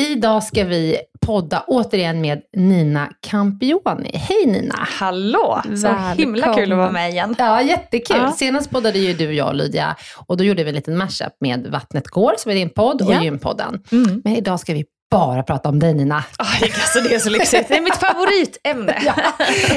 Idag ska vi podda återigen med Nina Campioni. Hej Nina! Hallå! Så Välkommen. himla kul att vara med igen. Ja, jättekul. Ja. Senast poddade ju du, jag och Lydia och då gjorde vi en liten mashup med Vattnet går, som är din podd, och ja. Gynpodden. Mm. Men idag ska vi bara prata om dig Nina. Oh, alltså, det är så lyxigt. Det är mitt favoritämne. ja,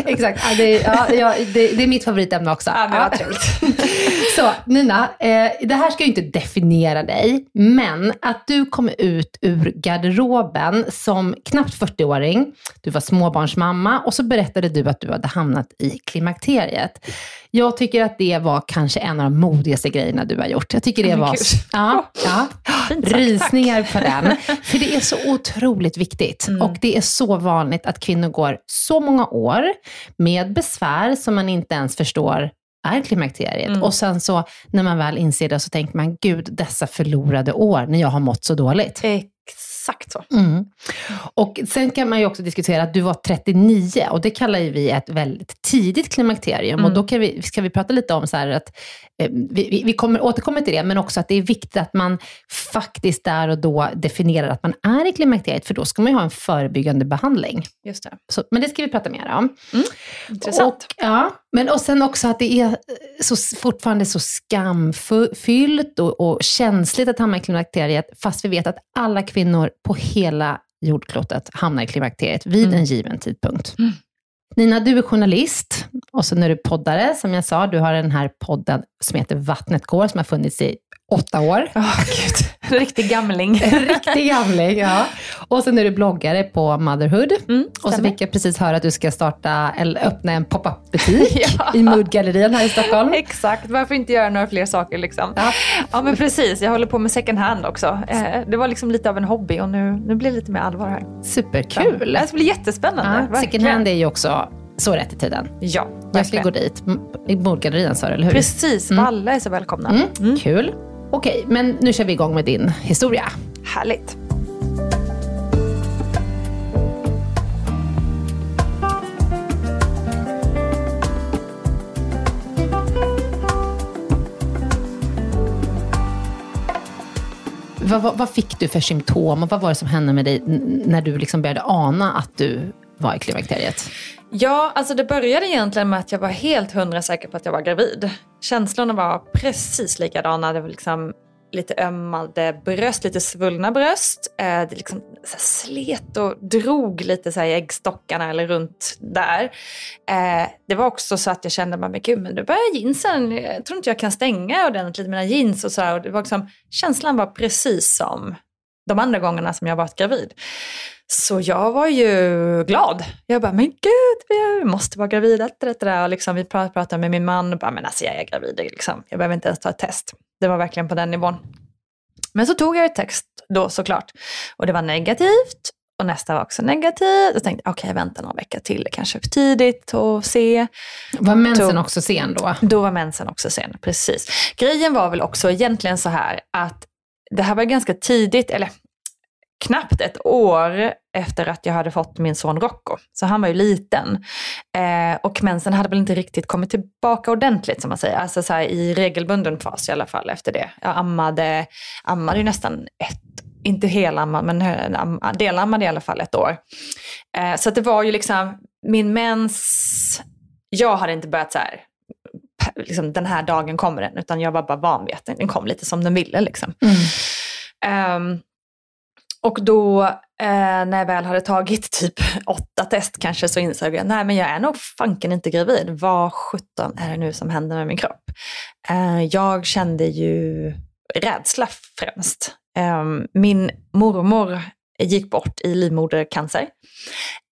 exakt. Ja, det, ja, ja, det, det, är mitt favoritämne också. Ja, men vad trevligt. så Nina, eh, det här ska ju inte definiera dig, men att du kom ut ur garderoben som knappt 40-åring, du var småbarnsmamma och så berättade du att du hade hamnat i klimakteriet. Jag tycker att det var kanske en av de modigaste grejerna du har gjort. Jag tycker det var... Ja, ja, rysningar på den. För det är så otroligt viktigt. Mm. Och det är så vanligt att kvinnor går så många år med besvär som man inte ens förstår är klimakteriet. Mm. Och sen så när man väl inser det så tänker man, gud dessa förlorade år när jag har mått så dåligt. Exakt så. Mm. Och sen kan man ju också diskutera att du var 39 och det kallar ju vi ett väldigt tidigt klimakterium. Mm. Och då kan vi, ska vi prata lite om så att, eh, vi, vi kommer, återkommer till det, men också att det är viktigt att man faktiskt där och då definierar att man är i klimakteriet, för då ska man ju ha en förebyggande behandling. Just det. Så, men det ska vi prata mer om. Mm. Intressant. Och, ja, men och sen också att det är så, fortfarande så skamfyllt och, och känsligt att hamna i klimakteriet, fast vi vet att alla kvinnor på hela jordklotet hamnar i klimakteriet vid mm. en given tidpunkt. Mm. Nina, du är journalist och sen är du poddare. Som jag sa, du har den här podden som heter Vattnet går, som har funnits i åtta år. Oh, Gud. Riktig gamling. Riktig gamling, ja. Och sen är du bloggare på Motherhood. Mm, och så fick jag precis höra att du ska starta, eller öppna en pop-up butik Ja. i Moodgallerian här i Stockholm. Exakt, varför inte göra några fler saker liksom? Ja. Ja men precis, jag håller på med second hand också. Eh, Det var liksom lite av en hobby och nu, nu blir det lite mer allvar här. Superkul. Det ska bli jättespännande. Ja, second hand är ju också så rätt i tiden. Ja, Jag ska verkligen. gå dit. I Moodgallerian sa du, eller hur? Precis, alla är så välkomna. Mm. Kul. Okej, men nu kör vi igång med din historia. Härligt. Vad, vad, vad fick du för symptom och vad var det som hände med dig när du liksom började ana att du var i klimakteriet? Ja, alltså det började egentligen med att jag var helt hundra säker på att jag var gravid. Känslorna var precis likadana. Det var liksom lite ömmade bröst, lite svullna bröst. Eh, det liksom så slet och drog lite så här i äggstockarna eller runt där. Eh, det var också så att jag kände, men gud, men nu börjar jeansen, jag tror inte jag kan stänga ordentligt mina jeans och så här. Och det var liksom, känslan var precis som de andra gångerna som jag varit gravid. Så jag var ju glad. Jag bara, men gud, vi måste vara gravida. Det, det. Och liksom, vi prat- pratade med min man och bara, men alltså jag är gravid. Liksom. Jag behöver inte ens ta ett test. Det var verkligen på den nivån. Men så tog jag ett test då såklart. Och det var negativt. Och nästa var också negativt. Jag tänkte, okej, vänta några veckor till. Det kanske är för tidigt att se. Var mensen Tog- också sen då? Då var mensen också sen, precis. Grejen var väl också egentligen så här att det här var ganska tidigt, eller knappt ett år efter att jag hade fått min son Rocco. Så han var ju liten. Eh, och mensen hade väl inte riktigt kommit tillbaka ordentligt som man säger. Alltså så här, i regelbunden fas i alla fall efter det. Jag ammade, ammade ju nästan ett inte helammad, men delammade i alla fall ett år. Eh, så att det var ju liksom, min mens, jag hade inte börjat så här, liksom, den här dagen kommer den, utan jag var bara van vid att den kom lite som den ville. Liksom. Ehm, och då eh, när jag väl hade tagit typ åtta test kanske så insåg jag, nej men jag är nog fanken inte gravid. Vad sjutton är det nu som händer med min kropp? Eh, jag kände ju rädsla främst. Ehm, min mormor gick bort i livmodercancer.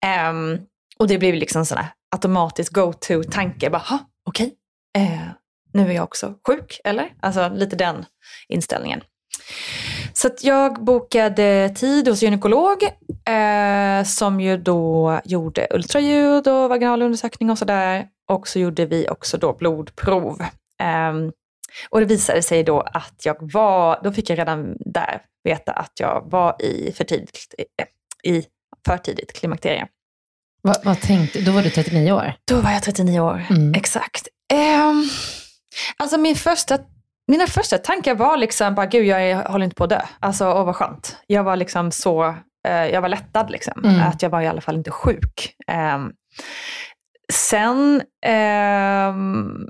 Ehm, och det blev liksom sån automatisk go-to-tanke. Bara, "Ha, okej, eh, nu är jag också sjuk, eller? Alltså lite den inställningen. Så att jag bokade tid hos gynekolog eh, som ju då gjorde ultraljud och vaginalundersökning och sådär. Och så gjorde vi också då blodprov. Ehm, och det visade sig då att jag var, då fick jag redan där veta att jag var i för tidigt, eh, i för tidigt klimakterie. Vad, vad tänkte? Då var du 39 år. Då var jag 39 år, Mm. exakt. Um, alltså min första, mina första tankar var liksom bara, gud jag är, håller inte på att dö. Alltså, åh vad skönt. Jag var liksom så, eh, jag var lättad liksom. Mm. Att jag var i alla fall inte sjuk. Ehm, sen ehm,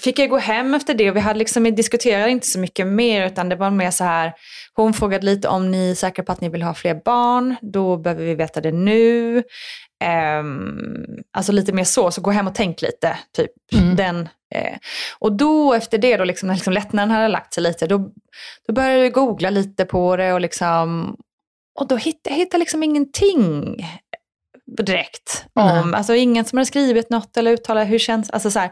fick jag gå hem efter det och vi hade liksom, vi diskuterade inte så mycket mer utan det var mer så här, hon frågade lite om ni är säkra på att ni vill ha fler barn, då behöver vi veta det nu. Ehm, alltså lite mer så, så gå hem och tänk lite. Typ. Mm. Den, eh. Och då efter det, då liksom, när liksom lättnaden hade lagt sig lite, då, då började jag googla lite på det och liksom, och då hittade jag hittade liksom ingenting direkt. Om, Nej. alltså ingen som hade skrivit något eller uttalat hur känns, alltså så här.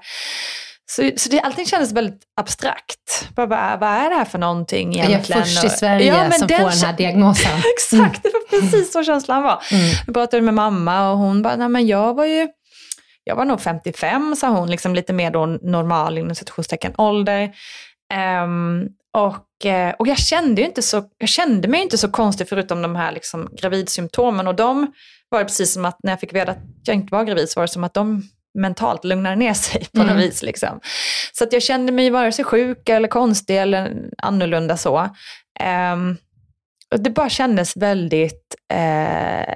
Så, så det, allting kändes väldigt abstrakt. Bara, bara, vad är det här för någonting Jag är egentligen? först i Sverige Ja, som får den här diagnosen. Exakt, det var precis så känslan var. Mm. Jag pratade med mamma och hon bara, nej men jag var ju, jag var nog 55 sa hon, liksom lite mer då normal inom situationstecken ålder. Ehm, och, eh, och jag kände ju inte så, jag kände mig inte så konstig förutom de här liksom gravidsymptomen och de var det precis som att när jag fick veta att jag inte var gravid så var det som att de mentalt lugnade ner sig på Mm. något vis. Liksom. Så att jag kände mig vare sig sjuk eller konstig eller annorlunda så. Ehm, och det bara kändes väldigt, eh,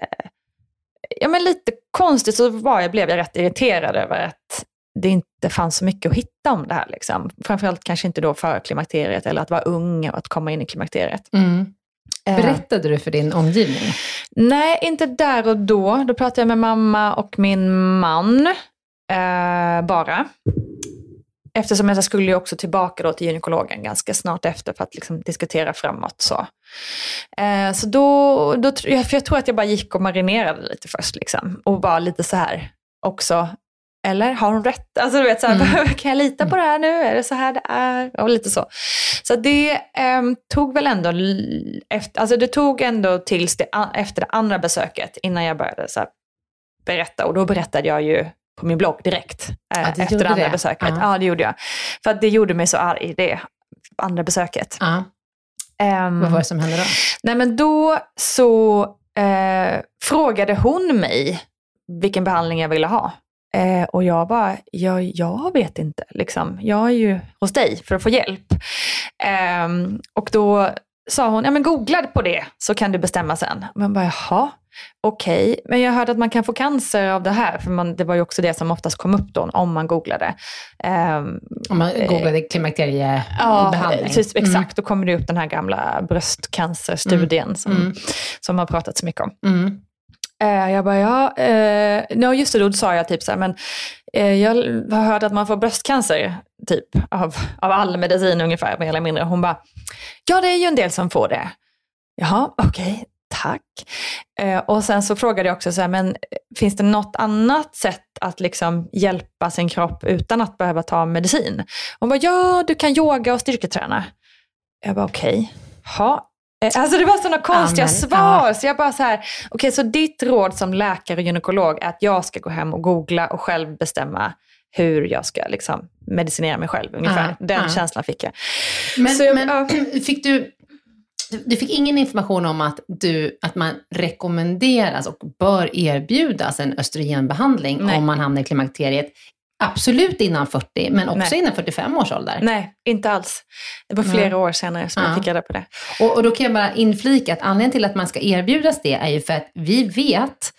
ja men lite konstigt så var jag, blev jag rätt irriterad över att det inte fanns så mycket att hitta om det här. Liksom. Framförallt kanske inte då för klimakteriet eller att vara ung och att komma in i klimakteriet. Mm. Eh, Berättade du för din omgivning? Nej, inte där och då. Då pratade jag med mamma och min man eh, bara. eftersom jag skulle ju också tillbaka då till gynekologen ganska snart efter för att liksom diskutera framåt. Så, eh, så då, då, för jag tror att jag bara gick och marinerade lite först liksom. Och bara lite så här också, eller har hon rätt? Alltså du vet, så här, mm. kan jag lita på det här nu? Är det så här det är? Och lite så. Så det eh, tog väl ändå, efter, alltså det tog ändå tills det, efter det andra besöket innan jag började så här, berätta. Och då berättade jag ju på min blogg direkt eh, ja, efter det andra det. besöket. Uh. Ja, det gjorde jag. För att det gjorde mig så arg, det andra besöket. Uh um, Vad var det som hände då? Nej men då så eh, frågade hon mig vilken behandling jag ville ha. Eh, och jag bara, jag, jag vet inte. Liksom. Jag är ju hos dig för att få hjälp. Eh, och då sa hon, ja men googla på det så kan du bestämma sen. Men bara, jaha, okej. Okay. Men jag hörde att man kan få cancer av det här, för man, det var ju också det som oftast kom upp då om man googlade. Um, om man googlade klimakteriebehandling? Ja, typ, exakt. Mm. Då kommer det upp den här gamla bröstcancerstudien mm. Som, mm. som har pratat så mycket om. Mm. Eh, jag bara, ja, eh, no, just det, då sa jag typ så här, men eh, jag har hört att man får bröstcancer, typ, av, av all medicin ungefär, mer eller mindre. Hon bara, ja det är ju en del som får det. Jaha, okej, okay, tack. Eh, och sen så frågade jag också, så här, men finns det något annat sätt att liksom hjälpa sin kropp utan att behöva ta medicin? Hon bara, ja du kan yoga och styrketräna. Jag bara, okej. Okay. ha, alltså det var sådana konstiga Amen. svar. Ja. Så jag bara så här, okej okay, så ditt råd som läkare och gynekolog är att jag ska gå hem och googla och själv bestämma hur jag ska liksom medicinera mig själv ungefär. Ja. Den ja. känslan fick jag. Men, jag, men fick du, du fick ingen information om att, du, att man rekommenderas och bör erbjudas en östrogenbehandling Nej. om man hamnar i klimakteriet Absolut innan 40, men också Nej. innan 45 års ålder. Nej, inte alls. Det var flera Nej. år senare som ja. jag fick reda på det. Och, och då kan jag bara inflika att anledningen till att man ska erbjudas det är ju för att vi vet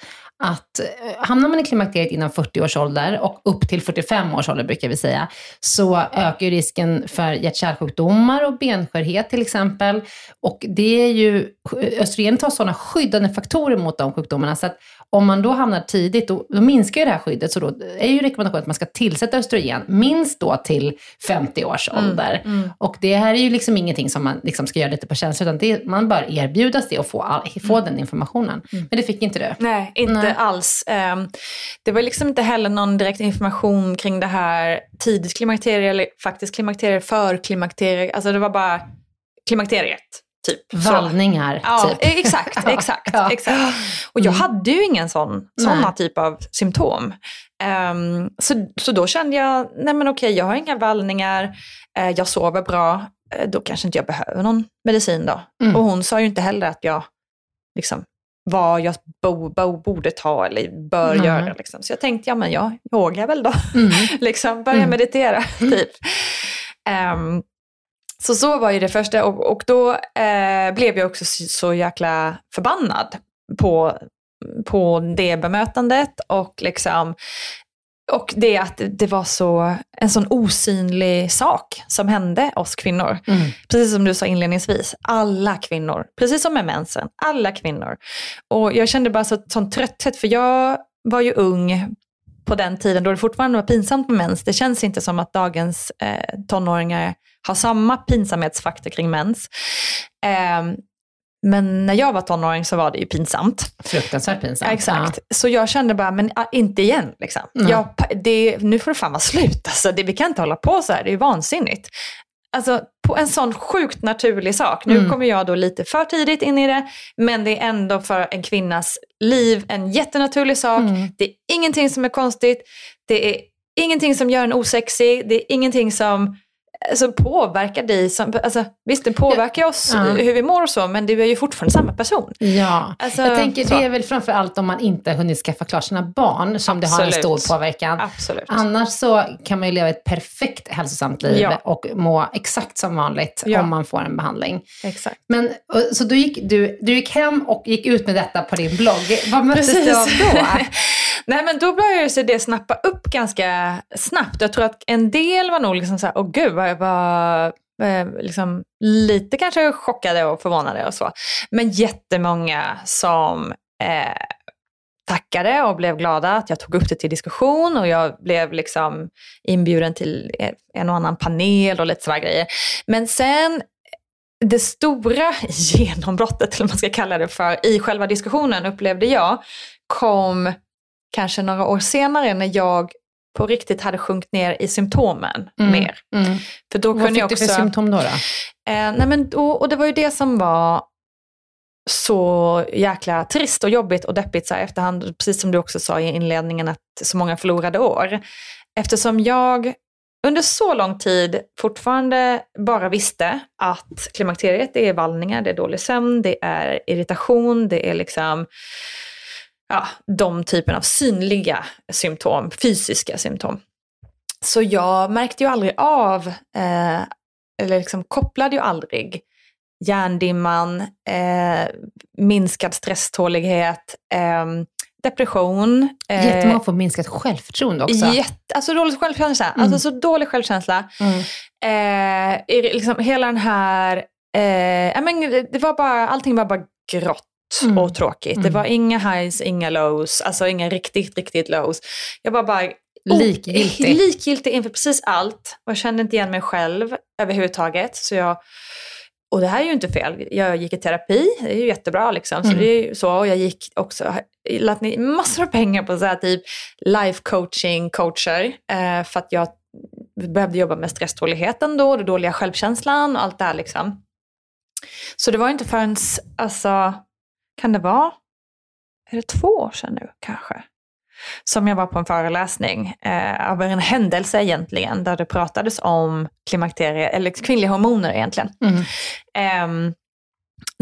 att eh, hamnar man i klimakteriet innan 40 års ålder och upp till 45 års ålder brukar vi säga, så ökar risken för hjärt-kärlsjukdomar och benskörhet till exempel. Och det är ju, östrogenet har sådana skyddande faktorer mot de sjukdomarna, så att om man då hamnar tidigt, då, då minskar ju det här skyddet. Så då är ju rekommendationen att man ska tillsätta östrogen minst då till 50 års mm, ålder. Mm. Och det här är ju liksom ingenting som man liksom ska göra lite på känsla, utan det, man bör erbjudas det och få, all, få mm. den informationen. Mm. Men det fick inte du? Nej, inte Nej. alls. Um, det var liksom inte heller någon direkt information kring det här tidigt klimakterie eller faktiskt klimakterie, för klimakterie. Alltså det var bara klimakteriet. Typ. Vallningar. Ja, typ. exakt. exakt, ja. exakt. Och jag mm. hade ju ingen sån, såna typ av symptom. Um, så, så då kände jag, nej men okej, jag har inga vallningar, uh, jag sover bra, uh, då kanske inte jag behöver någon medicin då. Mm. Och hon sa ju inte heller att jag, liksom, vad jag bo, bo, borde ta eller bör mm. göra. Liksom. Så jag tänkte, ja men jag yogar väl då. Mm. liksom, börja mm. meditera, typ. Um, så så var ju det första och, och då eh, blev jag också så, så jäkla förbannad på, på det bemötandet och liksom och det att det var så, en sån osynlig sak som hände oss kvinnor. Mm. Precis som du sa inledningsvis, alla kvinnor. Precis som med mensen, alla kvinnor. Och jag kände bara så, sån trötthet, för jag var ju ung på den tiden då det fortfarande var pinsamt med mens. Det känns inte som att dagens eh, tonåringar har samma pinsamhetsfaktor kring mens. Eh, men när jag var tonåring så var det ju pinsamt. Fruktansvärt pinsamt. exakt. Ja. Så jag kände bara, men inte igen. Liksom. Mm. Jag, det, nu får det fan vara slut. Alltså, det, vi kan inte hålla på så här, det är vansinnigt. Alltså på en sån sjukt naturlig sak. Nu mm. kommer jag då lite för tidigt in i det, men det är ändå för en kvinnas liv en jättenaturlig sak. Mm. Det är ingenting som är konstigt. Det är ingenting som gör en osexig. Det är ingenting som alltså, påverkar dig. Som, alltså, visst, det påverkar ja. oss ja. hur vi mår och så, men du är ju fortfarande samma person. Ja, alltså, jag tänker så. det är väl framför allt om man inte har hunnit skaffa klart sina barn som Absolut. det har en stor påverkan. Absolut. Annars så kan man ju leva ett perfekt hälsosamt liv ja. och må exakt som vanligt om man får en behandling. Exakt. Men, så du gick, du, du gick hem och gick ut med detta på din blogg. Vad möttes du av då? Nej men då började sig det snappa upp ganska snabbt. Jag tror att en del var nog liksom såhär, åh gud vad jag var eh, liksom, lite kanske chockade och förvånade och så. Men jättemånga som eh, tackade och blev glada att jag tog upp det till diskussion och jag blev liksom inbjuden till en och annan panel och lite sådana grejer. Men sen det stora genombrottet, eller vad man ska kalla det för, i själva diskussionen upplevde jag kom kanske några år senare när jag på riktigt hade sjunkit ner i symptomen Mm. mer. Mm. För då Vad kunde fick jag du också, för symptom då? då? Eh, nej men då, och det var ju det som var så jäkla trist och jobbigt och deppigt så här efterhand, precis som du också sa i inledningen att så många förlorade år. Eftersom jag under så lång tid fortfarande bara visste att klimakteriet det är vallningar, det är dålig sömn, det är irritation, det är liksom ja, de typen av synliga symptom, fysiska symptom. Så jag märkte ju aldrig av, eh, eller liksom kopplade ju aldrig hjärndimman, eh, minskad stresstålighet, eh, depression. eh, Jättemånga får minskat självförtroende också. Jätte, alltså dålig självkänsla. Mm. Alltså så dålig självkänsla. Mm. Eh, i- liksom hela den här, eh, ja, men det var bara, allting var bara grått Mm. och tråkigt. Det Mm. var inga highs, inga lows, alltså inga riktigt, riktigt lows. Jag var bara Likgiltig. Likgiltig inför precis allt och jag kände inte igen mig själv överhuvudtaget. Så jag, och det här är ju inte fel. Jag gick i terapi, det är ju jättebra liksom. Så Mm. det är ju så. Och jag gick också, lagt ner massor av pengar på så här typ life coaching coacher. Eh, för att jag behövde jobba med stresståligheten då, den dåliga självkänslan och allt det här liksom. Så det var inte förrän, alltså, kan det vara, är det två år sedan nu kanske? Som jag var på en föreläsning eh, av en händelse egentligen, där det pratades om klimakterie, eller kvinnliga hormoner egentligen. Mm. Ehm,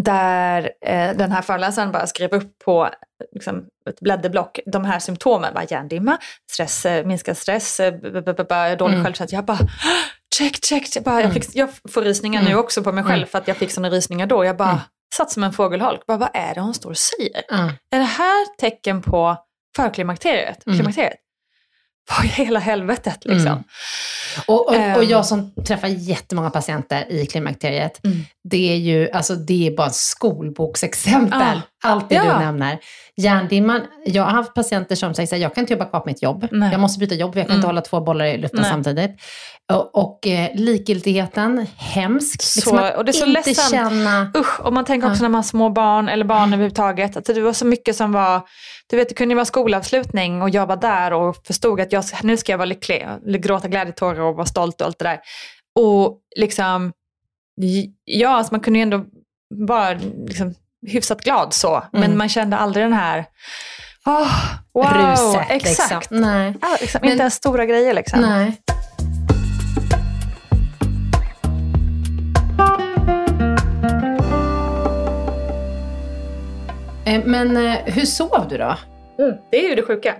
där eh, den här föreläsaren bara skrev upp på liksom, ett blädderblock de här symptomen. Bara hjärndimma, stress, eh, minskad stress, eh, dålig Mm. självkänsla. Jag bara check, check. check. Bara, jag, Mm. fick, jag får rysningar nu Mm. också på mig själv Mm. för att jag fick sådana rysningar då. Jag bara Mm. Satt som en fågelholk. Bara, vad är det hon står och säger? Ja. Är det här tecken på förklimakteriet? Mm. Klimakteriet? Vad i hela helvetet liksom? Mm. Och, och, och Ehm. jag som träffar jättemånga patienter i klimakteriet, Mm. det är ju alltså, det är bara skolboksexempel, allt det Ja. du nämner. Hjärndimman, jag har haft patienter som säger att jag kan inte jobba kvar på mitt jobb. Nej. Jag måste byta jobb, jag kan Mm. inte hålla två bollar i luften Nej. samtidigt. Och, och eh, likgiltigheten, hemskt. Så- att och det är så inte känna... Usch, och man tänker också Ja. när man har små barn eller barn överhuvudtaget. Att det var så mycket som var, du vet det kunde ju vara skolavslutning och jag var där och förstod att jag, nu ska jag vara lycklig. Gråta glädjetårar och vara stolt och allt det där. Och liksom, ja alltså man kunde ju ändå vara liksom, hyfsat glad så. Men Mm. man kände aldrig den här, oh, wow, Ruset. exakt. Liksom. Nej. Ja, liksom, Men- inte ens stora grejer liksom. Nej. Eh, Men eh, hur sov du då? Mm, det är ju det sjuka.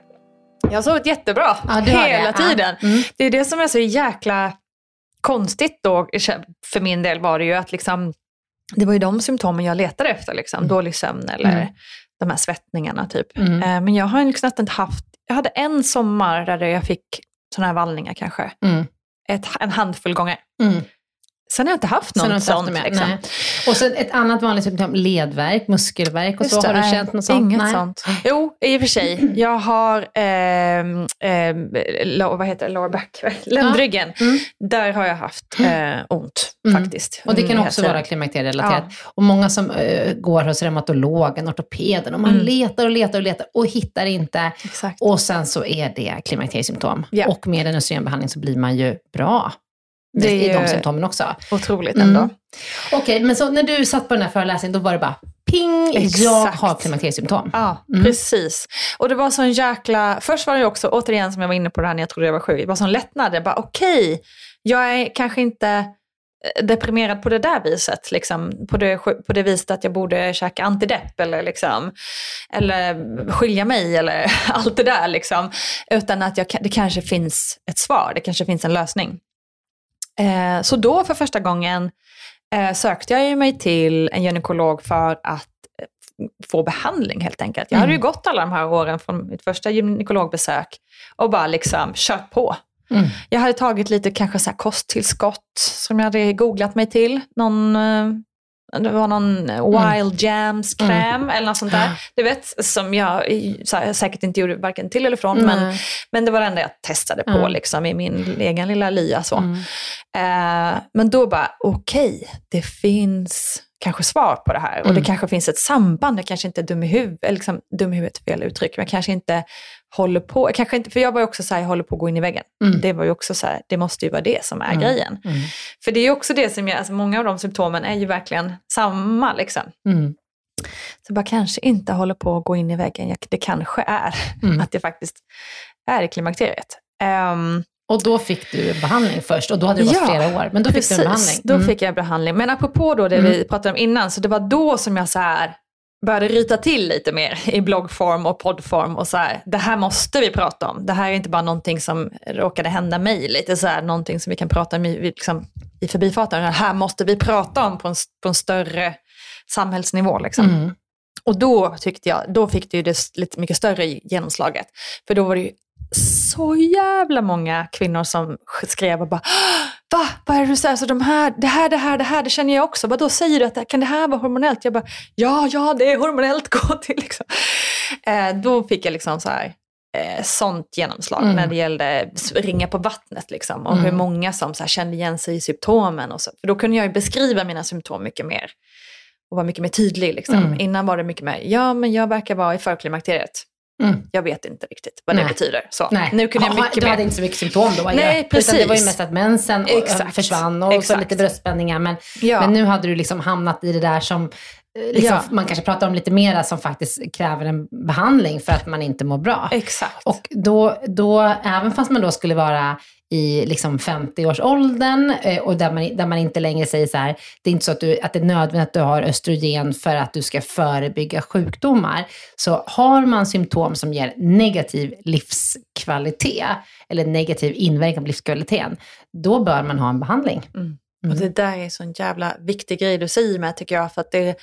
Jag har sovit jättebra Ja, hela det. Ja. tiden. Mm. Det är det som är så jäkla konstigt då, för min del var det ju att liksom, det var ju de symptomen jag letade efter. Liksom. Mm. Dålig sömn eller Mm. de här svettningarna typ. Mm. Eh, Men jag har liksom inte haft, jag hade en sommar där jag fick sådana här vallningar kanske. Mm. Ett, en handfull gånger. Sen har jag inte haft något sånt. med. liksom. Och sen ett annat vanligt symptom, ledvärk, muskelvärk och Just så. det, Har du känt något sånt? Inget Nej. sånt. Jo, i och för sig. Jag har, ehm, ehm, vad heter det, lower back, ländryggen. Mm. Där har jag haft eh, ont Mm. faktiskt. Och det kan också vara klimakterierelaterat. Och många som eh, går hos reumatologen, ortopeden, och man Mm. letar och letar och letar och hittar inte. Exakt. Och sen så är det klimakteriesymptom. Ja. Och med en östrogenbehandling så blir man ju bra. Det är är de symptomen också. Otroligt Mm. ändå. Okej, men så när du satt på den här föreläsningen, då var det bara ping, jag Exakt. har klimakteriesymptom. Ja, Mm. precis. Och det var sån jäkla... Först var det också, återigen som jag var inne på det här när jag trodde jag var sjuk, det var sån lättnad. Jag bara okej, jag är kanske inte eh, deprimerad på det där viset. Liksom, på, det, på det viset att jag borde käka antidepp eller, liksom, eller skilja mig eller allt det där. Liksom. Utan att jag, det kanske finns ett svar, det kanske finns en lösning. Eh, så då för första gången eh, sökte jag mig till en gynekolog för att eh, få behandling helt enkelt. Jag hade ju Mm. gått alla de här åren från mitt första gynekologbesök och bara liksom kört på. Mm. Jag hade tagit lite kanske så kosttillskott som jag hade googlat mig till. Någon, det var någon wild jams kräm eller något sånt där. Du vet, som jag här, säkert inte gjorde varken till eller från, men, Nej. men det var det enda jag testade på Mm. liksom, i min egen lilla lya. Så. Mm. Eh, men då bara, okej, det finns kanske svar på det här. Och det Mm. kanske finns ett samband. Jag kanske inte är dum i huvudet, liksom, dum i huvudet är fel uttryck, men jag kanske inte håller på, jag kanske inte, för jag var ju också så här, jag håller på att gå in i väggen. Mm. Det var ju också så här, det måste ju vara det som är Mm. grejen. Mm. För det är ju också det som jag, alltså många av de symptomen är ju verkligen samma liksom. Mm. Så bara kanske inte håller på att gå in i väggen, jag, det kanske är Mm. att det faktiskt är i klimakteriet. Ehm, Och då fick du behandling först och då hade det gått Ja, flera år. Men då fick du en behandling. Då Mm. fick jag behandling. Men apropå då det Mm. vi pratade om innan, så det var då som jag så här började ryta till lite mer i bloggform och poddform och så här, det här måste vi prata om. Det här är inte bara någonting som råkade hända mig, lite så här, någonting som vi kan prata om i, liksom, i förbifarten. Det här måste vi prata om på en, på en större samhällsnivå. Liksom. Mm. Och då tyckte jag, då fick det ju det lite mycket större genomslaget. För då var det ju så jävla många kvinnor som skrev och bara Va? Vad är det du säger? Så de här, det här, det här, det här, det känner jag också. Vad då säger du att kan det här vara hormonellt? Jag bara, ja, ja, det är hormonellt, gå till liksom. Eh, då fick jag liksom så här, eh, sånt genomslag Mm. när det gällde ringa på vattnet liksom. Och Mm. hur många som så här, kände igen sig i symptomen och så. För då kunde jag ju beskriva mina symptom mycket mer. Och vara mycket mer tydlig liksom. Mm. Innan var det mycket mer, ja men jag verkar vara i förklimakteriet. Mm. Jag vet inte riktigt vad Nej. det betyder. Så. Nej. Nu kunde jag mycket du hade mer. inte så mycket symptom då? Nej, ju. precis. Utan det var ju mest att mensen och- Exakt. försvann och så Exakt. lite bröstspänningar. Men, Ja. men nu hade du liksom hamnat i det där som eh, liksom, Ja. man kanske pratar om lite mera som faktiskt kräver en behandling för att man inte mår bra. Exakt. Och då, då, även fast man då skulle vara i liksom 50-årsåldern eh, och där man, där man inte längre säger så här, det är inte så att, du, att det är nödvändigt att du har östrogen för att du ska förebygga sjukdomar. Så har man symptom som ger negativ livskvalitet eller negativ inverkan på livskvaliteten, då bör man ha en behandling. Mm. Och det där är en sån jävla viktig grej du säger med tycker jag. För att det är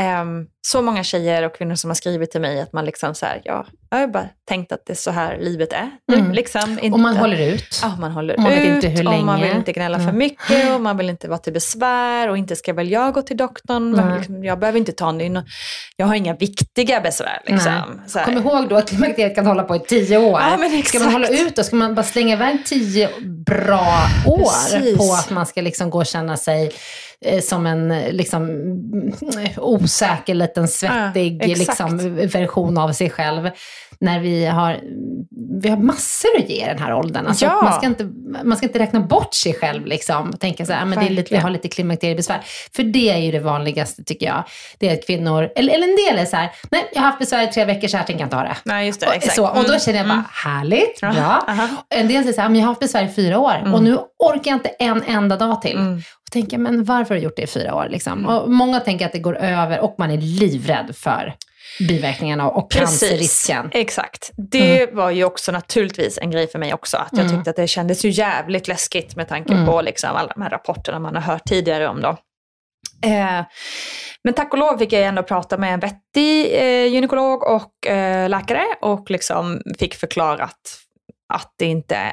ehm, så många tjejer och kvinnor som har skrivit till mig att man liksom så här, ja, jag har bara tänkt att det är så här livet är. Mm. Liksom, inte, Och man håller ut. Ja, man håller man ut vet inte hur och man länge. vill inte gnälla för Mm. mycket och man vill inte vara till besvär och inte ska väl jag gå till doktorn. Nej. liksom, jag behöver inte ta in, jag har inga viktiga besvär. Liksom. Så här. Kom ihåg då att klimakteriet kan hålla på i tio år. Ja, men ska man hålla ut då? Ska man bara slänga iväg tio bra år Precis. på att man ska liksom gå och känna sig eh, som en eh, liksom, mm, osäker, liten, svettig Ja, liksom, version av sig själv. När vi har, vi har massor att ge i den här åldern. Alltså, Ja. man, ska inte, man ska inte räkna bort sig själv liksom, och tänka så här, "Ah, men det är lite, jag har lite klimakteriebesvär. För det är ju det vanligaste tycker jag. Det är att kvinnor, eller, eller en del är så här, nej jag har haft besvär i tre veckor så här tänker jag inte ha det. Nej, just det. Och, Exakt. så, och då Mm, känner jag bara, mm. härligt, Ja, bra. aha. En del säger så här, men jag har haft besvär i fyra år Mm. och nu orkar jag inte en enda dag till. Mm. Och tänker, men varför har du gjort det i fyra år? Liksom? Och många tänker att det går över och man är livrädd för biverkningarna och cancerrisken. Exakt. Det var ju också naturligtvis en grej för mig också. Att jag Mm. tyckte att det kändes ju jävligt läskigt med tanke Mm. på liksom alla de här rapporterna man har hört tidigare om. Då. Eh, men tack och lov fick jag ändå prata med en vettig eh, gynekolog och eh, läkare och liksom fick förklarat att det inte,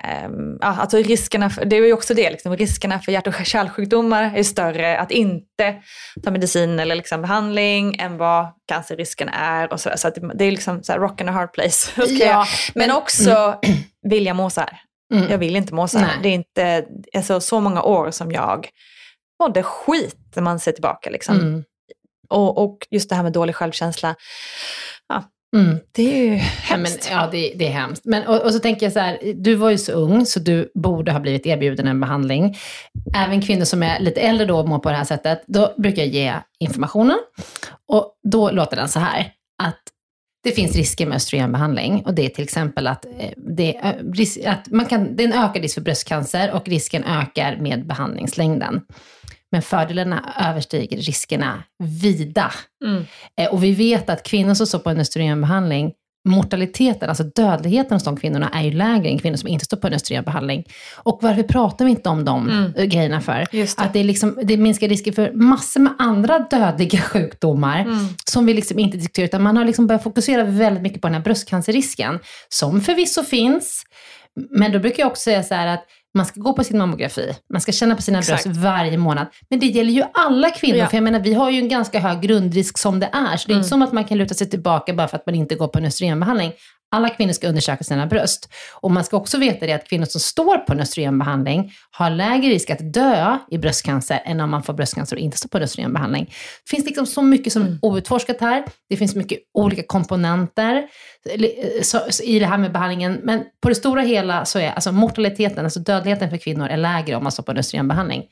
ja, alltså riskerna, för, det är ju också det, liksom, riskerna för hjärt och kärlsjukdomar är större att inte ta medicin eller liksom behandling än vad cancerrisken är. Och så så att det, är liksom så här rock and a hard place. Ja, men också vill jag må så här. Mm. Jag vill inte må så här. Nej. Det är inte alltså, så många år som jag mådde skit när man ser tillbaka. Liksom. Mm. Och, och just det här med dålig självkänsla, Mm. det är ju Ja, men, hemskt. ja, det, det är hemskt. Men, och, och så tänker jag så här, du var ju så ung så du borde ha blivit erbjuden en behandling. Även kvinnor som är lite äldre då och mår på det här sättet, då brukar jag ge informationen. Och då låter den så här, att det finns risker med östrogenbehandling och det är till exempel att, eh, det, eh, att man kan, det är en ökad risk för bröstcancer och risken ökar med behandlingslängden. Men fördelarna överstiger riskerna vida. Mm. Eh, Och vi vet att kvinnor som står på en östrogenbehandling, mortaliteten, alltså dödligheten hos de kvinnorna är ju lägre än kvinnor som inte står på en östrogenbehandling. Och varför pratar vi inte om de Mm. eh, grejerna för? Det. Att det, är liksom, det minskar risker för massor med andra dödliga sjukdomar Mm. som vi liksom inte diskuterar, utan man har liksom börjat fokusera väldigt mycket på den här bröstcancerrisken, som förvisso finns, men då brukar jag också säga så här att man ska gå på sin mammografi, man ska känna på sina bröst varje månad. Men det gäller ju alla kvinnor, Ja. för jag menar vi har ju en ganska hög grundrisk som det är. Så det är Mm. inte som att man kan luta sig tillbaka bara för att man inte går på en östrogenbehandling. Alla kvinnor ska undersöka sina bröst. Och man ska också veta det att kvinnor som står på en östrogenbehandling har lägre risk att dö i bröstcancer än om man får bröstcancer och inte står på en östrogenbehandling. Det finns liksom så mycket som är outforskat här. Det finns mycket olika komponenter eh, i det här med behandlingen. Men på det stora hela så är alltså mortaliteten, alltså dödligheten för kvinnor är lägre om man står på en östrogenbehandling.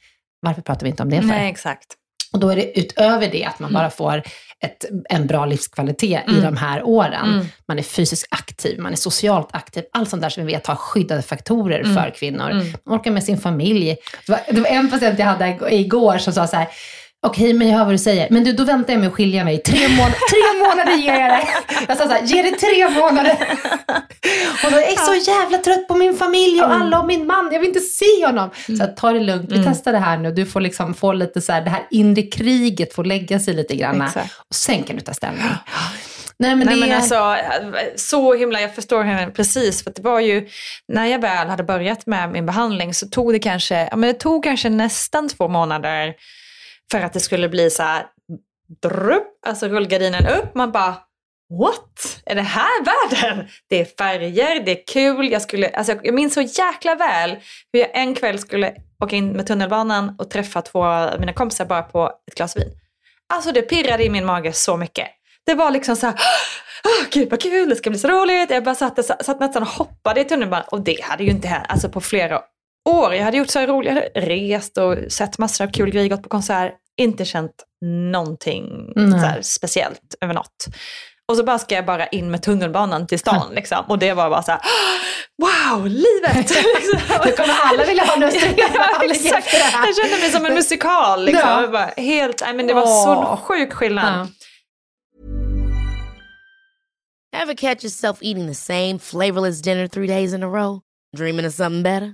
Varför pratar vi inte om det för? Nej, exakt. Och då är det utöver det att man bara får ett, en bra livskvalitet i Mm. de här åren. Mm. Man är fysiskt aktiv, man är socialt aktiv. Allt sånt där som vi vet har skyddade faktorer Mm. för kvinnor. Mm. Man orkar med sin familj. Det var, det var en patient jag hade igår som sa så här, Okej, men jag hör vad du säger. Men du, då väntar jag med att skilja mig. Tre, mån tre månader ger jag dig. Jag sa så här, ge det tre månader. Och då, jag är så jävla trött på min familj och alla och min man. Jag vill inte se honom. Så här, ta det lugnt. Vi testar det här nu. Du får liksom få lite så här, det här inre kriget får lägga sig lite grann. Och sen kan du ta ställning. Nej, men Nej, men är... alltså, så himla, jag förstår henne precis. För det var ju, när jag väl hade börjat med min behandling så tog det kanske, ja, men det tog kanske nästan två månader för att det skulle bli så här, drupp, alltså rullgardinen upp. Man bara, what? Är det här världen? Det är färger, det är kul. Jag, skulle, alltså, jag minns så jäkla väl hur jag en kväll skulle åka in med tunnelbanan och träffa två av mina kompisar bara på ett glas vin. Alltså det pirrade i min mage så mycket. Det var liksom så här, oh, gud vad kul, det ska bli så roligt. Jag bara satt, satt nästan och hoppade i tunnelbanan och det hade ju inte hänt alltså på flera år. Jag hade gjort så här roligt, jag hade rest och sett massor av kul grejer, gått på konsert, inte känt någonting Nej. så här speciellt över något. Och så bara ska jag bara in med tunnelbanan till stan liksom. Och det var bara så här, wow, livet! liksom. Nu kommer alla vilja ha en Ja. Jag kände mig som en musikal. Liksom. Ja. Bara, helt, nej, men det var så sjuk skillnad. Ja. Ever catch yourself eating the same flavorless dinner three days in a row? Dreaming of something better?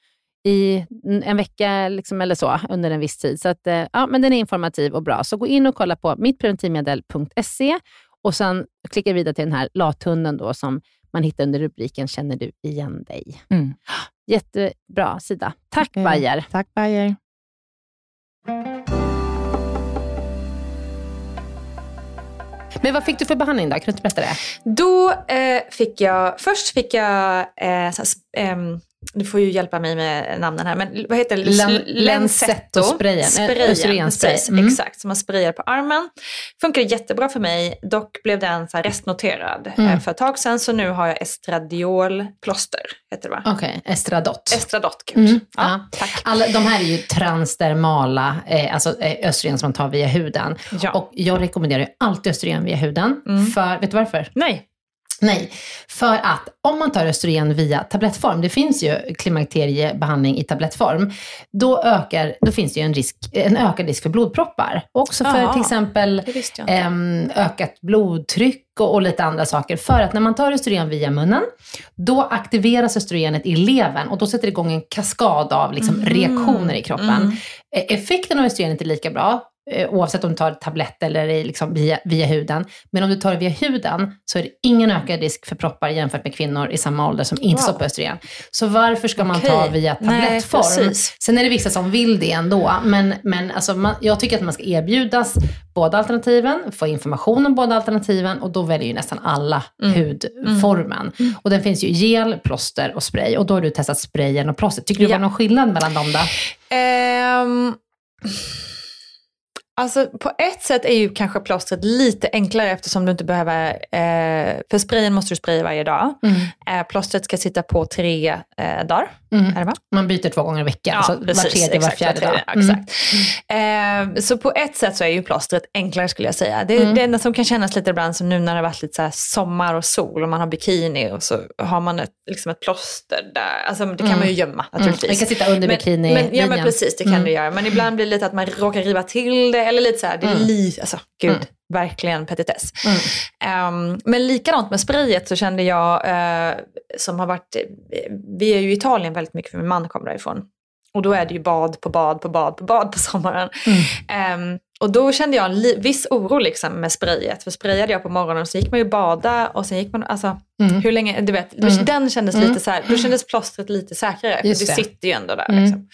i en vecka liksom, eller så under en viss tid. Så att, eh, ja, men den är informativ och bra. Så gå in och kolla på mittpreventivmedel.se och sen klicka vidare till den här lathunden då som man hittar under rubriken Känner du igen dig? Mm. Jättebra sida. Tack Mm. Bayer. Tack Bayer. Men vad fick du för behandling då? Kan du inte berätta det? Då eh, fick jag, först fick jag, eh, så, här sp- ehm, du får ju hjälpa mig med namnen här, men vad heter det? Len- Lenzetto. Lenzetto-sprayen. Eh, Sprayen, östrogenspray. Mm. Exakt, som man sprayar på armen. Funkade jättebra för mig, dock blev den så restnoterad Mm. eh, för ett tag sedan, så nu har jag estradiolplåster, heter det va? Okej, Estradot. Estradot, gud. Mm, Ja, ja. tack. Alla, de här är ju transdermala, eh, alltså eh, östrogen som man tar via huden. Ja. Och jag rekommenderar ju alltid östrogen via huden. Mm. För, vet du varför? Nej. Nej, för att om man tar östrogen via tablettform, det finns ju klimakteriebehandling i tablettform, då, ökar, då finns det ju en, risk, en ökad risk för blodproppar. Också för Jaha. till exempel ehm, ökat blodtryck och, och lite andra saker. För att när man tar östrogen via munnen, då aktiveras östrogenet i levern och då sätter det igång en kaskad av liksom, Mhm. reaktioner i kroppen. Mm. Eh, Effekten av östrogenet är lika bra, oavsett om du tar tablett eller liksom via, via huden. Men om du tar det via huden så är det ingen ökad risk för proppar jämfört med kvinnor i samma ålder som inte Wow. står på östrogen. Så varför ska man ta via Nej, tablettform? precis. Sen är det vissa som vill det ändå, men, men alltså man, jag tycker att man ska erbjudas båda alternativen, få information om båda alternativen och då väljer ju nästan alla Mm. hudformen. Och den finns ju gel, plåster och spray och då har du testat sprayen och plåster. Tycker du det Ja. var någon skillnad mellan dem då? Ehm, alltså på ett sätt är ju kanske plåstret lite enklare eftersom du inte behöver, eh, för sprayen måste du spraya varje dag. Eh, plåstret ska sitta på tre eh, dagar, Mm. Man byter två gånger i veckan, Ja, så var precis, tredje, var fjärde var tredje, dag. Mm. Exakt. Eh, så på ett sätt så är ju plåstret enklare skulle jag säga. Det, Mm. det enda som kan kännas lite ibland som nu när det har varit lite så sommar och sol och man har bikini och så har man ett, liksom ett plåster där. Alltså det kan Mm. man ju gömma Mm. naturligtvis. Det kan sitta under bikini men, Ja men precis, det kan Mm. det göra. Men ibland blir det lite att man råkar riva till det eller lite så här, det är Mm. li, alltså gud, Mm. verkligen petitess. Mm. Ehm, men likadant med sprayet så kände jag, eh, som har varit, eh, vi är ju i Italien väldigt mycket för min man kommer därifrån. Och då är det ju bad på bad på bad på bad på sommaren. Mm. Och då kände jag en viss oro liksom med sprayet. För sprayade jag på morgonen så gick man ju bada och sen gick man, alltså Mm. hur länge, du vet, Mm. den kändes Mm. lite så här, då kändes plåstret lite säkrare. För det, Just det. sitter ju ändå där. Mm. Liksom.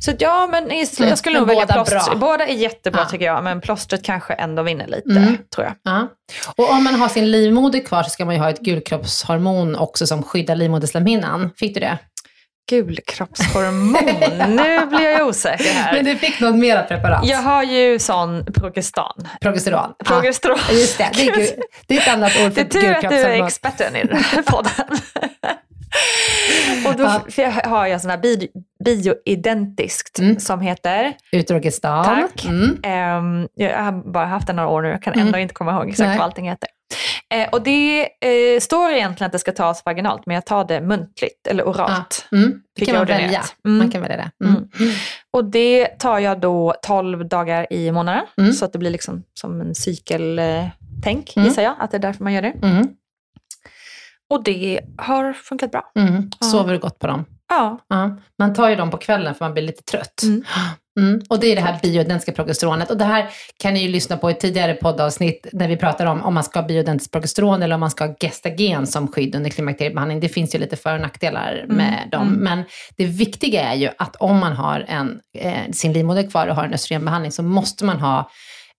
Så att ja, men jag skulle nog välja plåster. Båda är jättebra Ja. tycker jag, men plåstret kanske ändå vinner lite, Mm. tror jag. Ja. Och om man har sin livmoder kvar så ska man ju ha ett gulkroppshormon också som skyddar livmoderslemhinnan. Fick du det? Gulkroppshormon, nu blir jag osäker här. Men du fick något mera preparat? Jag har ju sån progestan. Progesteron. Progesteron. Ja, just det. Det är, gu- det är ett annat ord Det för är tur att du är gulkroppshormon. experten i den här podden. Och då har jag sån här bi- bioidentiskt Mm. som heter, Utrogestan. Tack. Mm. ehm, jag har bara haft den några år nu, jag kan Mm. ändå inte komma ihåg exakt Nej. vad allting heter. Eh, och det eh, står egentligen att det ska tas vaginalt, men jag tar det muntligt eller oralt. Mm. Det kan man välja. Mm. Man kan välja det. Mm. Och det tar jag då 12 dagar i månaden, Mm. så att det blir liksom som en cykeltänk, Mm. gissar jag, att det är därför man gör det. Mm. Och det har funkat bra. Mm. Ja. Sover du gott på dem? Ja. Ja. Man tar ju dem på kvällen för man blir lite trött. Mm. Mm. Och det är det här bioidentiska progesteronet. Och det här kan ni ju lyssna på i tidigare poddavsnitt när vi pratar om om man ska ha bioidentiskt progesteron eller om man ska ha gestagen som skydd under klimakteriebehandling. Det finns ju lite för och nackdelar med dem. mm. Men det viktiga är ju att om man har en, eh, sin livmoder kvar och har en östrogenbehandling så måste man ha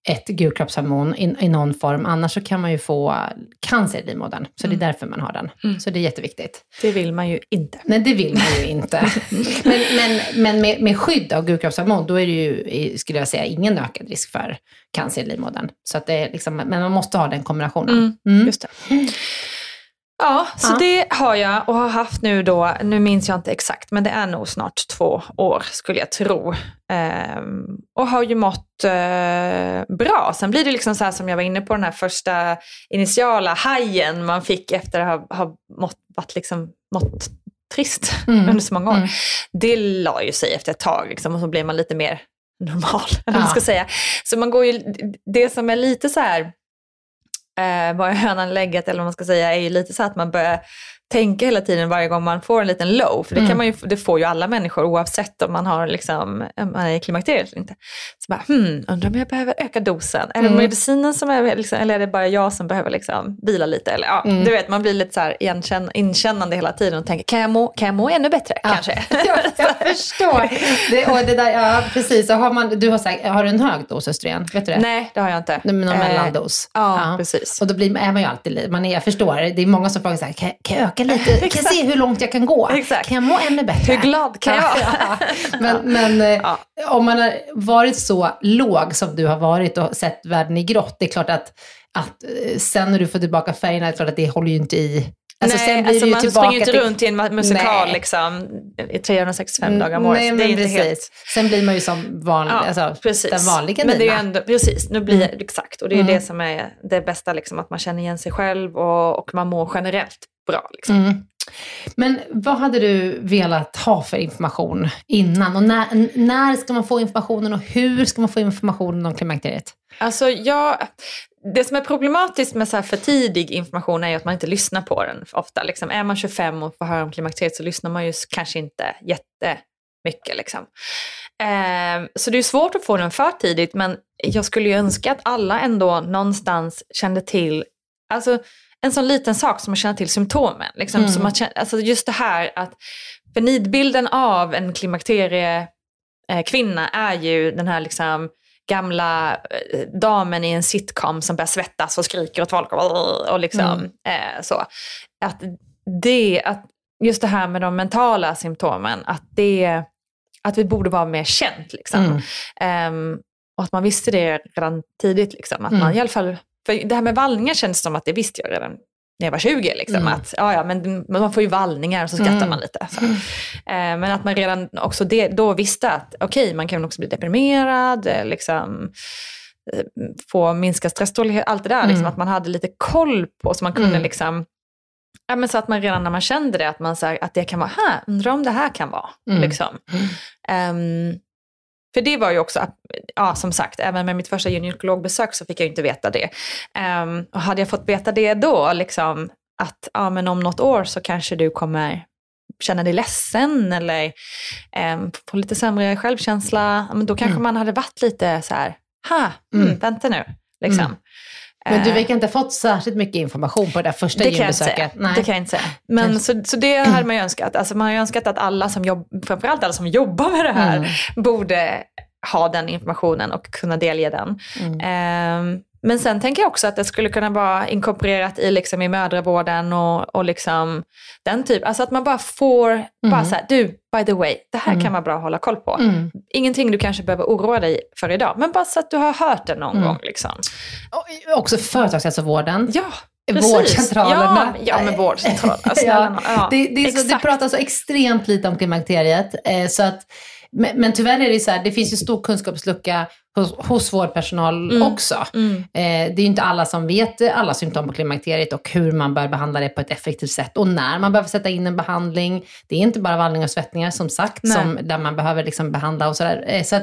ett gulkroppshormon i, i någon form. Annars så kan man ju få cancer i livmodern. Så det är därför man har den. Mm. Så det är jätteviktigt. Det vill man ju inte. Nej, det vill man ju inte. Men, men, men med, med skydd av gulkroppshormon, då är det ju, skulle jag säga, ingen ökad risk för cancer i livmodern. Så att det är liksom, men man måste ha den kombinationen. Mm, Mm. Just det. Ja, så Ja. det har jag och har haft nu då, nu minns jag inte exakt, men det är nog snart två år skulle jag tro. Ehm, och har ju mått eh, bra. Sen blir det liksom så här som jag var inne på, den här första initiala hajen man fick efter att ha, ha mått, varit liksom, mått trist Mm. under så många år. Mm. Det la ju sig efter ett tag liksom, och så blir man lite mer normal. Vad man Ja. ska säga. Så man går ju, det som är lite så här, eh, var hönan lägget eller vad man ska säga, är ju lite så att man börjar tänka hela tiden varje gång man får en liten low, för det, Mm. kan man ju, det får ju alla människor oavsett om man, har liksom, om man är i klimakteriet eller inte. Så bara, hmm, undrar om jag behöver öka dosen? Är det Mm. medicinen som är, liksom, eller är det bara jag som behöver liksom, vila lite? Eller, ja, Mm. Du vet, man blir lite så här igenkänn, inkännande hela tiden och tänker, kan jag må, kan jag må ännu bättre kanske? jag, jag förstår. Det, och det där, ja, precis. Så har, man, du har, sagt, har du en hög dos östrogen? Vet du det? Nej, det har jag inte. Men någon Eh, mellandos. Ja, precis. Och då blir, är man ju alltid man är, jag förstår, det är många som frågar så här, kan, kan jag öka lite? Kan se hur långt jag kan gå? Exakt. Kan jag må ännu bättre? Hur glad kan jag? Ja, men men eh, Ja. om man har varit så låg som du har varit och sett världen i grått, det är klart att, att eh, sen när du får tillbaka färgerna, det är klart att det håller ju inte i. Alltså, Nej, sen blir alltså det man tillbaka springer inte runt i en musikal Nej. liksom, i 365 dagar om året. Nej, det men är inte precis. helt... Sen blir man ju som vanlig, Ja, alltså, precis. den vanliga Men det är ändå, precis, nu blir Mm. exakt. Och det är Mm. det som är det bästa, liksom, att man känner igen sig själv och, och man mår generellt bra. Liksom. Mm. Men vad hade du velat ha för information innan? Och när, när ska man få informationen och hur ska man få informationen om klimakteriet? Alltså, jag, det som är problematiskt med så här för tidig information är ju att man inte lyssnar på den ofta. Liksom, är man 25 och får höra om klimakteriet så lyssnar man ju kanske inte jättemycket. Liksom. Eh, så det är svårt att få den för tidigt, men jag skulle ju önska att alla ändå någonstans kände till, alltså en sån liten sak som att känna till symptomen. Liksom, Mm. som att alltså just det här att, för nidbilden av en klimakterie eh, kvinna är ju den här liksom gamla eh, damen i en sitcom som börjar svettas och skriker åt folk och, och liksom Mm. eh, så. Att det, att just det här med de mentala symptomen, att det, att vi borde vara mer känt liksom. Mm. Ehm, och att man visste det redan tidigt liksom. Att Mm. man i alla fall, för det här med vallningar känns som att det visste jag redan när jag var 20. Liksom, Mm. att, ja, ja, men man får ju vallningar och så skrattar Mm. man lite. Så. Eh, men att man redan också det, då visste att okej, man kan också bli deprimerad, eh, liksom, eh, få minskad stresstålighet, allt det där. Liksom, Mm. att man hade lite koll på, så man kunde Mm. liksom, ja, men så att man redan när man kände det, att, man, så här, att det kan vara, här, undrar om det här kan vara. Mm. Liksom. Ehm, för det var ju också, ja som sagt, även med mitt första gynekologbesök så fick jag ju inte veta det. Ehm, och hade jag fått veta det då, liksom, att ja, men om något år så kanske du kommer känna dig ledsen eller um, få lite sämre självkänsla, men då kanske Mm. man hade varit lite så här, ha, mm, Mm. vänta nu. Liksom. Mm. Men du Eh, verkar inte ha fått särskilt mycket information på det där första det gymbesöket. det kan jag inte säga. Men Kanske. så, så det hade man ju önskat. Alltså man har ju önskat att alla som jobbar, framförallt alla som jobbar med det här, Mm. borde ha den informationen och kunna delge den. Mm. Ehm, men sen tänker jag också att det skulle kunna vara inkorporerat i, liksom, i mödravården och, och liksom, den typ. Alltså att man bara får, bara så här, du, by the way, det här Mm. kan vara bra att hålla koll på. Mm. Ingenting du kanske behöver oroa dig för idag, men bara så att du har hört det någon Mm. gång. Liksom. Och också företagshälsovården. Ja, precis. Vårdcentralerna. Ja, ja men vårdcentraler. Snälla nån. ja. Det, det, är så, det pratas så extremt lite om klimakteriet. Eh, så att, men, men tyvärr är det så här, det finns ju stor kunskapslucka hos, hos vårdpersonal Mm. också. Mm. Eh, det är ju inte alla som vet alla symptom på klimakteriet och hur man bör behandla det på ett effektivt sätt och när man behöver sätta in en behandling. Det är inte bara vallning och svettningar som sagt, Nej. som, där man behöver liksom behandla och sådär. Eh, så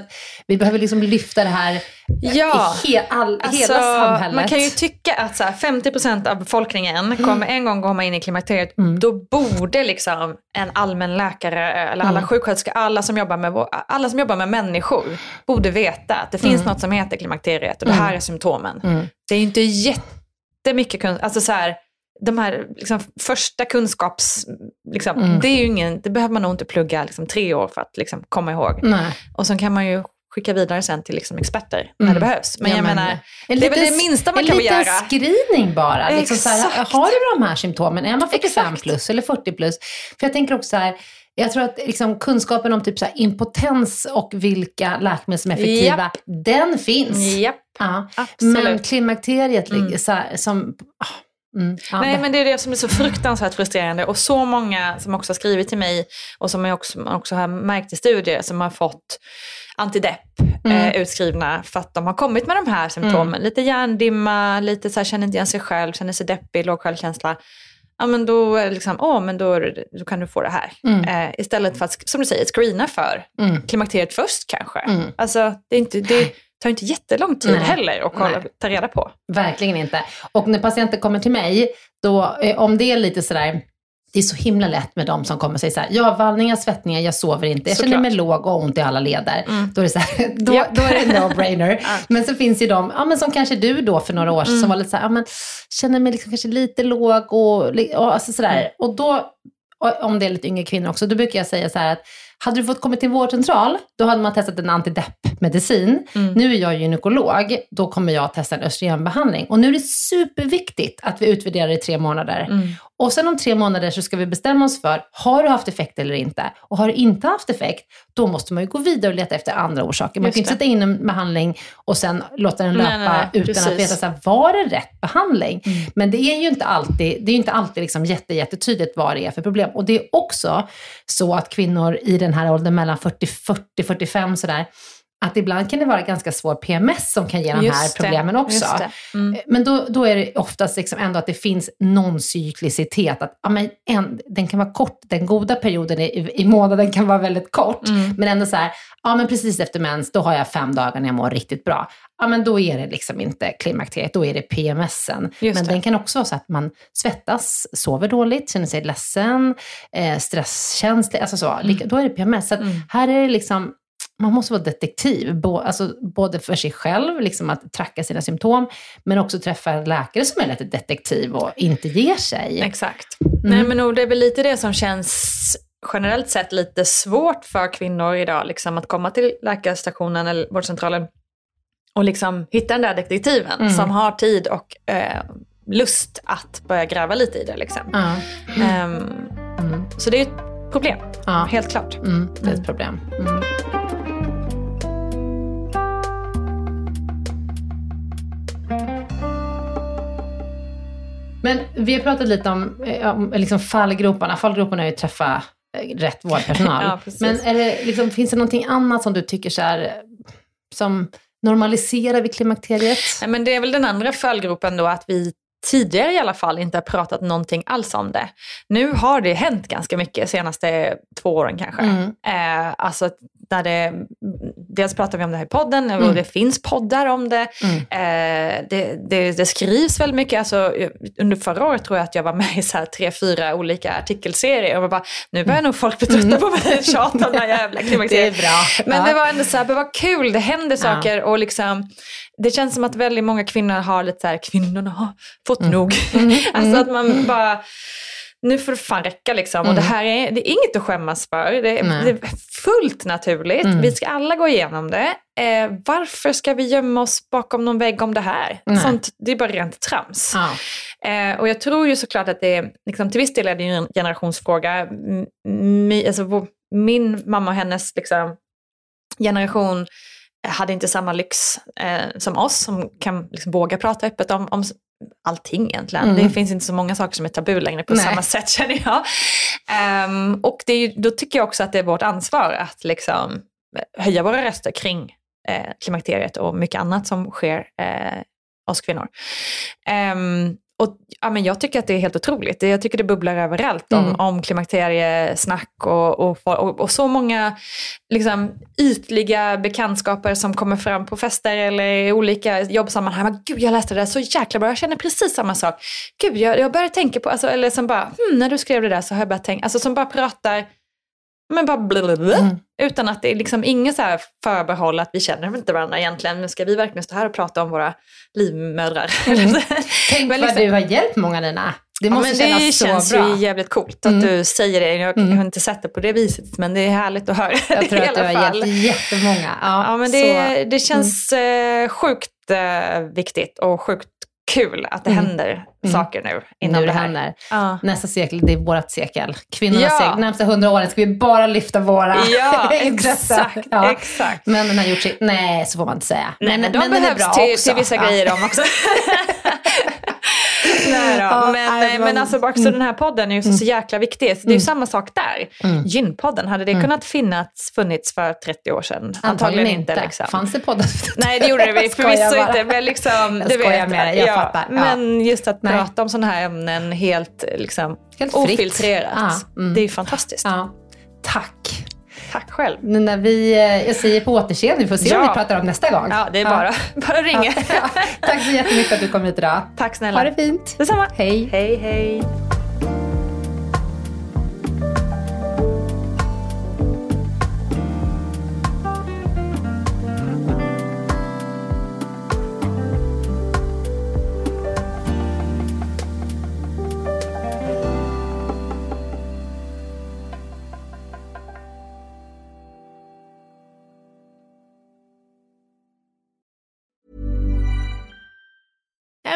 vi behöver liksom lyfta det här Ja. i he, all, Alltså, hela samhället. Man kan ju tycka att så här, 50% av befolkningen kommer en gång komma in i klimakteriet. Mm. Då borde liksom en allmän läkare eller alla Mm. sjuksköterskor, alla som, jobbar med, vår- alla som jobbar med människor borde veta att det finns Mm. något som heter klimakteriet och det här är symptomen. Mm. Det är ju inte jättemycket kunskap. Alltså så här, de här liksom, första kunskaps... Liksom, Mm. det, är ju ingen, det behöver man nog inte plugga liksom, tre år för att liksom, komma ihåg. Nej. Och sen kan man ju skicka vidare sen till liksom, experter när Mm. det behövs. Men Ja, jag men, menar, En det är väl liten- det minsta man en kan liten begära. screening bara. Liksom så här, har du de här symptomen? Är man 45 Exakt. plus eller 40 plus? För jag tänker också så här, jag tror att liksom kunskapen om typ så impotens och vilka läkemedel som är effektiva, den finns. Japp, Ja. absolut. Men klimakteriet ligger Mm. så här, som... ah, Mm, ja, Nej, men det är det som är så fruktansvärt frustrerande. Och så många som också har skrivit till mig och som jag också, också har märkt i studier som har fått antidepp Mm. eh, utskrivna för att de har kommit med de här symptomen. Lite hjärndimma, lite så här, känner inte igen sig själv, känner sig deppig, låg självkänsla. Ja men då är det liksom, åh men då, då kan du få det här. Mm. Eh, istället för att, som du säger, screena för Mm. klimakteriet först kanske. Mm. Alltså det, är inte, det tar inte jättelång tid Nej. heller att kolla, Nej. ta reda på. Verkligen inte. Och när patienter kommer till mig, då, eh, om det är lite sådär det är så himla lätt med de som kommer och säger så här, jag har vallningar, svettningar, jag sover inte, jag känner Såklart. mig låg och ont i alla leder. Då är det så här, då, Japp. då är det no-brainer. Men så finns ju de, ja men som kanske du då för några år sedan, som var lite så här, ja men känner mig liksom kanske lite låg och, och alltså sådär. Och då, och om det är lite yngre kvinnor också, då brukar jag säga så här att hade du fått komma till en vårdcentral, då hade man testat en antidepp-medicin. Nu är jag gynekolog, då kommer jag testa en östrogenbehandling. Och nu är det superviktigt att vi utvärderar i tre månader. Och sen om tre månader så ska vi bestämma oss för, har du haft effekt eller inte? Och har du inte haft effekt, då måste man ju gå vidare och leta efter andra orsaker. Man Just kan inte det. sätta in en behandling och sen låta den löpa nej, nej, utan precis. Mm. att veta, så här, var det rätt behandling? Men det är ju inte alltid, det är ju inte alltid liksom jätte, jättetydligt vad det är för problem. Och det är också så att kvinnor i den här åldern mellan 40, 40, 45 sådär, att ibland kan det vara ganska svår PMS som kan ge de här Just det, problemen också. Mm. Men då, då är det oftast liksom ändå att det finns någon cyklicitet. Att, ja, men en, den kan vara kort, den goda perioden i, i månaden kan vara väldigt kort. Mm. Men ändå så här, ja men precis efter mens, då har jag fem dagar när jag mår riktigt bra. Ja men då är det liksom inte klimakteriet, då är det PMSen. Just men det. den kan också vara så att man svettas, sover dåligt, känner sig ledsen, eh, stresskänslig, alltså så. Mm. Då är det PMS. Så att här är det liksom, man måste vara detektiv, bo, alltså både för sig själv, liksom att tracka sina symptom, men också träffa en läkare som är lite detektiv och inte ger sig. Exakt. Nej, men det är väl lite det som känns generellt sett lite svårt för kvinnor idag, liksom, att komma till läkarstationen eller vårdcentralen och liksom hitta den där detektiven som har tid och eh, lust att börja gräva lite i det. Liksom. Ehm, Mm. Så det är ett problem, helt klart. Mm, det är ett problem. Vi har pratat lite om, eh, om liksom fallgroparna. Fallgroparna är ju att träffa eh, rätt vårdpersonal. Ja, precis. Men är det, liksom, finns det någonting annat som du tycker så här, som normaliserar vid klimakteriet? Nej, men det är väl den andra fallgropen då att vi tidigare i alla fall inte har pratat någonting alls om det. Nu har det hänt ganska mycket senaste två åren kanske. Mm. Eh, alltså där det, dels pratar vi om det här i podden och Mm. det finns poddar om det. Eh, det, det. Det skrivs väldigt mycket. Alltså, under förra året tror jag att jag var med i så tre, fyra olika artikelserier och bara, nu börjar nog folk bli trötta på mig tjata om det här jävla Mm. Det är klimakteriet. bra. Men Ja. det var ändå så här, det var kul, det händer saker och liksom, det känns som att väldigt många kvinnor har lite så här, kvinnorna har fått Mm. nog. alltså att man bara, nu får det fan räcka liksom. Och det här är, det är inget att skämmas för. Det, Mm. Det är fullt naturligt. Mm. Vi ska alla gå igenom det. Eh, varför ska vi gömma oss bakom någon vägg om det här? Nej. Sånt, det är bara rent trams. Ja. Eh, och jag tror ju såklart att det är, liksom, till viss del är det en generationsfråga. Mi, alltså, min mamma och hennes liksom, generation hade inte samma lyx eh, som oss som kan liksom, våga prata öppet om, om allting egentligen. Mm. Det finns inte så många saker som är tabu längre på Nej. samma sätt känner jag. Ehm, och ju, då tycker jag också att det är vårt ansvar att liksom, höja våra röster kring eh, klimakteriet och mycket annat som sker eh, oss kvinnor. Ehm, och, ja, men jag tycker att det är helt otroligt. Jag tycker det bubblar överallt om, Mm. om klimakteriesnack och, och, och, och så många liksom, ytliga bekantskaper som kommer fram på fester eller i olika jobbsammanhang. Men, Gud, jag läste det där så jäkla bra. Jag känner precis samma sak. Gud, jag, jag började tänka på, alltså, eller som bara, hmm, när du skrev det där så har jag börjat tänka, alltså som bara pratar, men bara blablabla, Mm. utan att det är liksom inget så förbehåll att vi känner inte varandra egentligen. Men ska vi verkligen stå här och prata om våra livmödrar? Mm. Tänk Men vad liksom- du har hjälpt många Nina. Det Ja, måste men kännas det så känns bra. ju jävligt coolt att Mm. du säger det. Jag Mm. har inte sett det på det viset, men det är härligt att höra Jag tror det i att du har fall. hjälpt jättemånga. Ja, Ja, men Mm. det, det känns eh, sjukt eh, viktigt och sjukt kul att det Mm. händer Mm. saker nu inom nu det det här. händer. Ja. Nästa sekel, det är vårt sekel. Kvinnornas Ja. sekel. Närmsta hundra åren ska vi bara lyfta våra Ja, exakt, Ja. exakt. Männen har gjort sitt. Nej, så får man inte säga. Nej, men de männen är behövs bra till, till vissa grejer de också. Då. Ja, men, nej, eh, men alltså också mm. den här podden är ju så, så jäkla viktig. Det är ju Mm. samma sak där. Mm. Gynpodden, hade det kunnat finnas, funnits för 30 år sedan? Antagligen inte. liksom. Fanns det poddar? Nej, det gjorde det förvisso inte. Men liksom, Jag du skojar vet, med dig, jag fattar. Ja. Men just att Nej. prata om sådana här ämnen helt, liksom, Helt ofiltrerat. Ja, mm. Det är ju fantastiskt. Ja. Tack. Tack själv. När vi, eh, jag säger på återseende, vi får se om Ja. vi pratar om nästa gång. Ja, det är bara, bara ringa. Ja. Tack så jättemycket att du kom hit idag. Tack snälla. Ha det fint. Detsamma. Hej. Hej, hej.